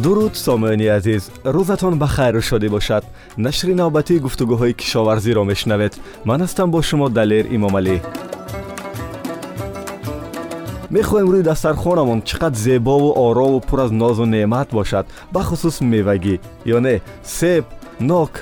дуруд сомиёни азиз рӯзатон ба хайру шодӣ бошад. Нашри навбатии гуфтугӯҳои кишоварзиро мешунавед. Ман ҳастам бо шумо далер имомалӣ мехоҳем рӯи дастархонамон чӣ қадр зебову орову пур аз нозу неъмат бошад бахусус мевагӣ. Ё не себ нок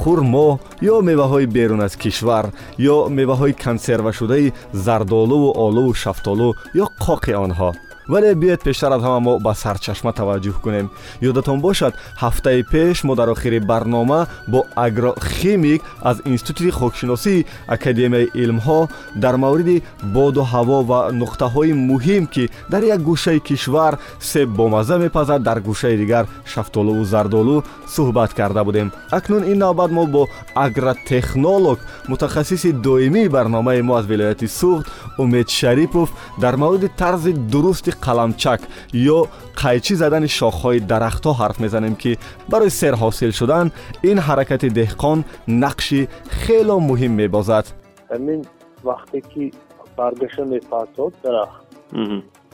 хурмо ё меваҳои берун аз кишвар ё меваҳои консервашудаи зардолуву олуву шафтолу ё қоқи онҳо вале биёед пештар аз ҳама мо ба сарчашма таваҷҷӯҳ кунем. Ёдатон бошад ҳафтаи пеш мо дар охири барнома бо агрохимик аз институти хокшиносии академияи илмҳо дар мавриди боду ҳаво ва нуқтаҳои муҳим ки дар як гӯшаи кишвар себ бомаза мепазад дар гӯшаи дигар шафтолуву зардолу суҳбат карда будем. Акнун ин навбат мо бо агротехнолог мутахассиси доимии барномаи мо аз вилояти суғд умед шарипов дар мавриди тарзи дурусти қаламчак ё қайчӣ задани шохҳои дарахтҳо ҳарф мезанем ки барои сер ҳосил шудан ин ҳаракати деҳқон нақши хело муҳим мебозад ҳамин вақте ки баргаша мепартод дарахт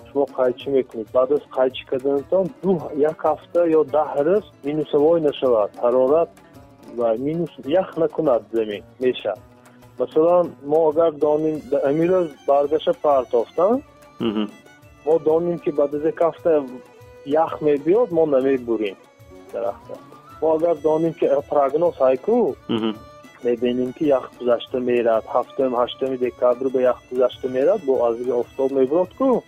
шумо қайчӣ мекунед баъд аз қайчӣ карданатон ду як ҳафта ё даҳ рӯз минусовой нашавад ҳарорат ва минус ях накунад замин мешавад масалан мо агар донем ҳамин рӯз баргаша партофтан мо донем ки баъд аз як ҳафта ях мебиёд мо намебурем дарахта. Мо агар донем ки прогноз ҳайку мебинем ки ях гузашта мерад ҳафтум ҳаштуми декабр ба ях гузашта мерад бо азби офтоб мебурад ку.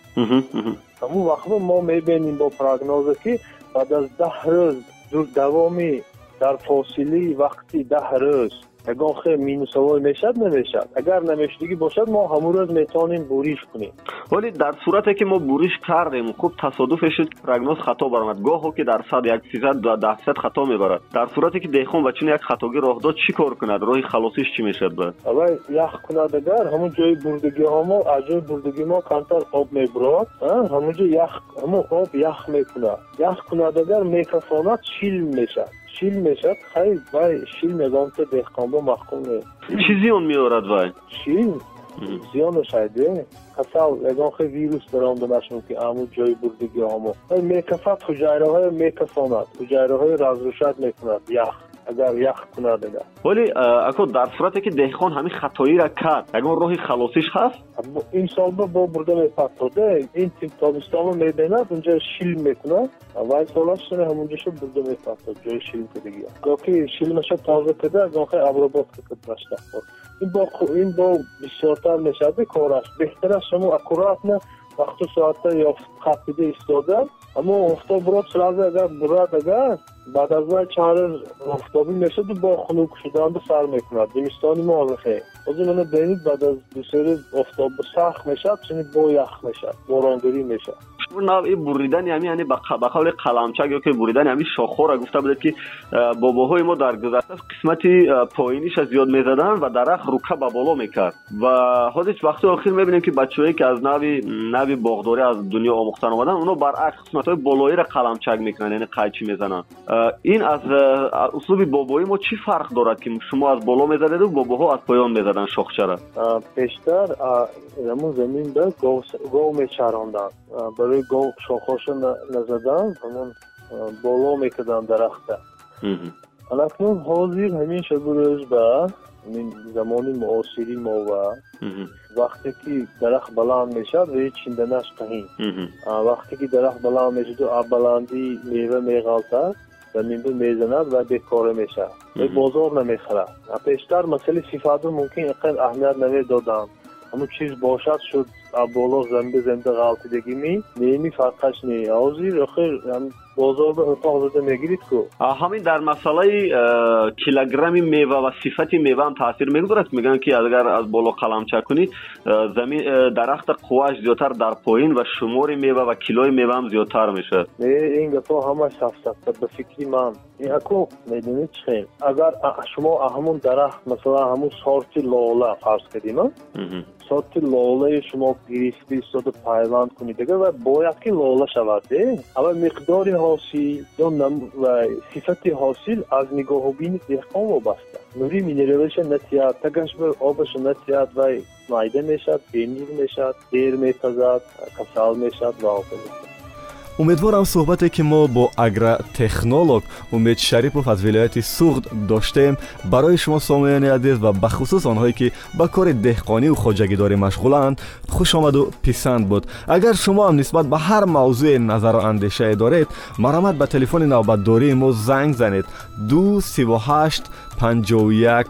Ҳамун вақто мо мебинем бо прогноза ки баъд аз даҳ рӯз давоми дар фосилаи вақти даҳ рӯз ягон хел минусовой мешавад намешавад агар намешудагӣ бошад мо ҳамун рӯз метавонем буриш кунем вале дар сурате ки мо буриш кардем хуб тасодуфе шуд прогноз хато баромад гоҳо ки дар сад як фисад даҳ фисад хато мебарад дар сурате ки деҳқон ба чун як хатогӣ роҳ дод чӣ кор кунад роҳи халосиш чӣ мешавад ба аввал ях кунад агар ҳамун ҷои бурдагиҳомо аз ҷои бурдагӣ мо камтар об мебурад ҳамунҷо ях ҳамун об ях мекунад ях кунад агар мекасонад шил мешавад шил мешавад хайр вай шил мезонта деҳқонбо маҳкум не чӣ зиён меорад вай? Шил? Зиёнаш айде касал ягон хел вирус даромадааш мумкин аму ҷои бурдагиҳомо мекасад ҳуҷайраҳое мекасонад ҳуҷайраҳое разрушад мекунад ях агар ях кунад агар вале ако дар сурате ки деҳқон ҳамин хатоиро кард ягон роҳи халосиш ҳаст? Имсолба бо бурда мепартода ин тобистоно мебинад унҷа шил мекунад вай солашона ҳамунҷашо бурда мепартод ҷои шил кардагӣ ёки шилмаша тоза када ягонхе обработка кардашта ин бо бисёртар мешавад кораш. Беҳтараш шумо аккуратно вақту соата ё қапида истода. Аммо офтоб бурад сразу агар бурад агар баъд аз вай чанд рӯз офтобӣ мешаду бо хунук шуданду сар мекунад зимистони мо алахе ҳозир мана бинед баъд аз дусе рӯз офтоб сахт мешавад чуни бо ях мешавад боронгирӣ мешавад нави буридани ҳами яъне ба қавли қаламчак ёки буридани ҳами шохҳоро гуфта будед ки бобоҳои мо дар гузашта қисмати поиниша зиёд мезаданд ва дарахт рука ба боло мекард ва ҳозир вақти охир мебинем ки бачаҳое ки аз нави нави боғдорӣ аз дунё омӯхтан омаданд оно баръакс қисматҳои болоиро қаламчак мекунанд яъне қайчӣ мезананд ин аз услуби бобои мо чӣ фарқ дорад ки шумо аз боло мезадеду бобоҳо аз поён мезаданд шохчара пештар ҳамун заминда гов мечаронданд барои гов шохҳошо назаданд ҳамун боло мекарданд дарахта. Анакнун ҳозир ҳамин шабурӯз ба ин замони муосири мо ва вақте ки дарахт баланд мешавад ва чинданаш таҳин. Вақте ки дарахт баланд мешаду аз баландӣ мева меғалтад заминбу мезанад ва бекора мешавад. Ва бозор намехарад. Пештар масъалаи сифату мумкин иққад аҳамият намедоданд. Ҳамун чиз бошад шуд боло замби замда ғалтидагими неми фарқаш не. Ҳозир охир бозорда ӯтоқ зада мегирид ку. Ҳамин дар масъалаи килограмми мева ва сифати меваам таъсир мегузорад. Мегӯянд ки агар аз боло қаламча кунӣ замин дарахта қуввааш зиёдтар дар поин ва шумори мева ва килои меваам зиёдтар мешавад. Ин гапҳо ҳамаш сафсафта ба фикри ман. Яку медонед чӣ агар шумо ҳамун дарахт масалан ҳамун сорти лола фарз кардима сорти лолаи шумо гирифта истода пайванд кунед агар ва бояд ки лола шавад аввал миқдори ҳосил ё сифати ҳосил аз нигоҳубини деҳқон вобаста. Нури минералаша натиҳад тагаш обаша натиҳад вай майда мешавад бенур мешавад дер метазад касал мешавад ва умедворам суҳбате ки мо бо агротехнолог умед шарипов аз вилояти суғд доштем барои шумо сомиёни азиз ва бахусус онҳое ки ба кори деҳқониву хоҷагидорӣ машғуланд хушомаду писанд буд. Агар шумо ҳам нисбат ба ҳар мавзӯе назару андешае доред маромад ба телефони навбатдории мо занг занед. 238 51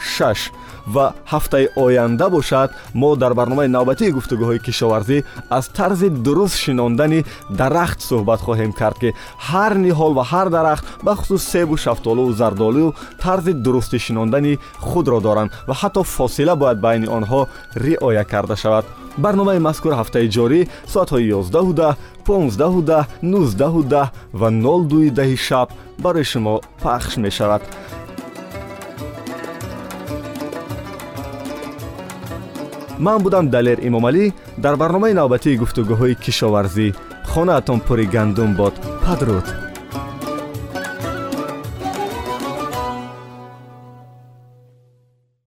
06 ва ҳафтаи оянда бошад мо дар барномаи навбатии гуфтугӯҳои кишоварзӣ аз тарзи дуруст шинондани дарахт суҳбат хоҳем кард ки ҳар ниҳол ва ҳар дарахт бахусус себу шафтолу зардолу тарзи дурусти шинондани худро доранд ва ҳатто фосила бояд байни онҳо риоя карда шавад. Барномаи мазкур ҳафтаи ҷорӣ соатҳои 11 15 19 ва 02 даҳи шаб барои шумо пахш мешавад ман будам далер имомалӣ дар барномаи навбатии гуфтугӯҳои кишоварзӣ хонаатон пури гандум бод. Падруд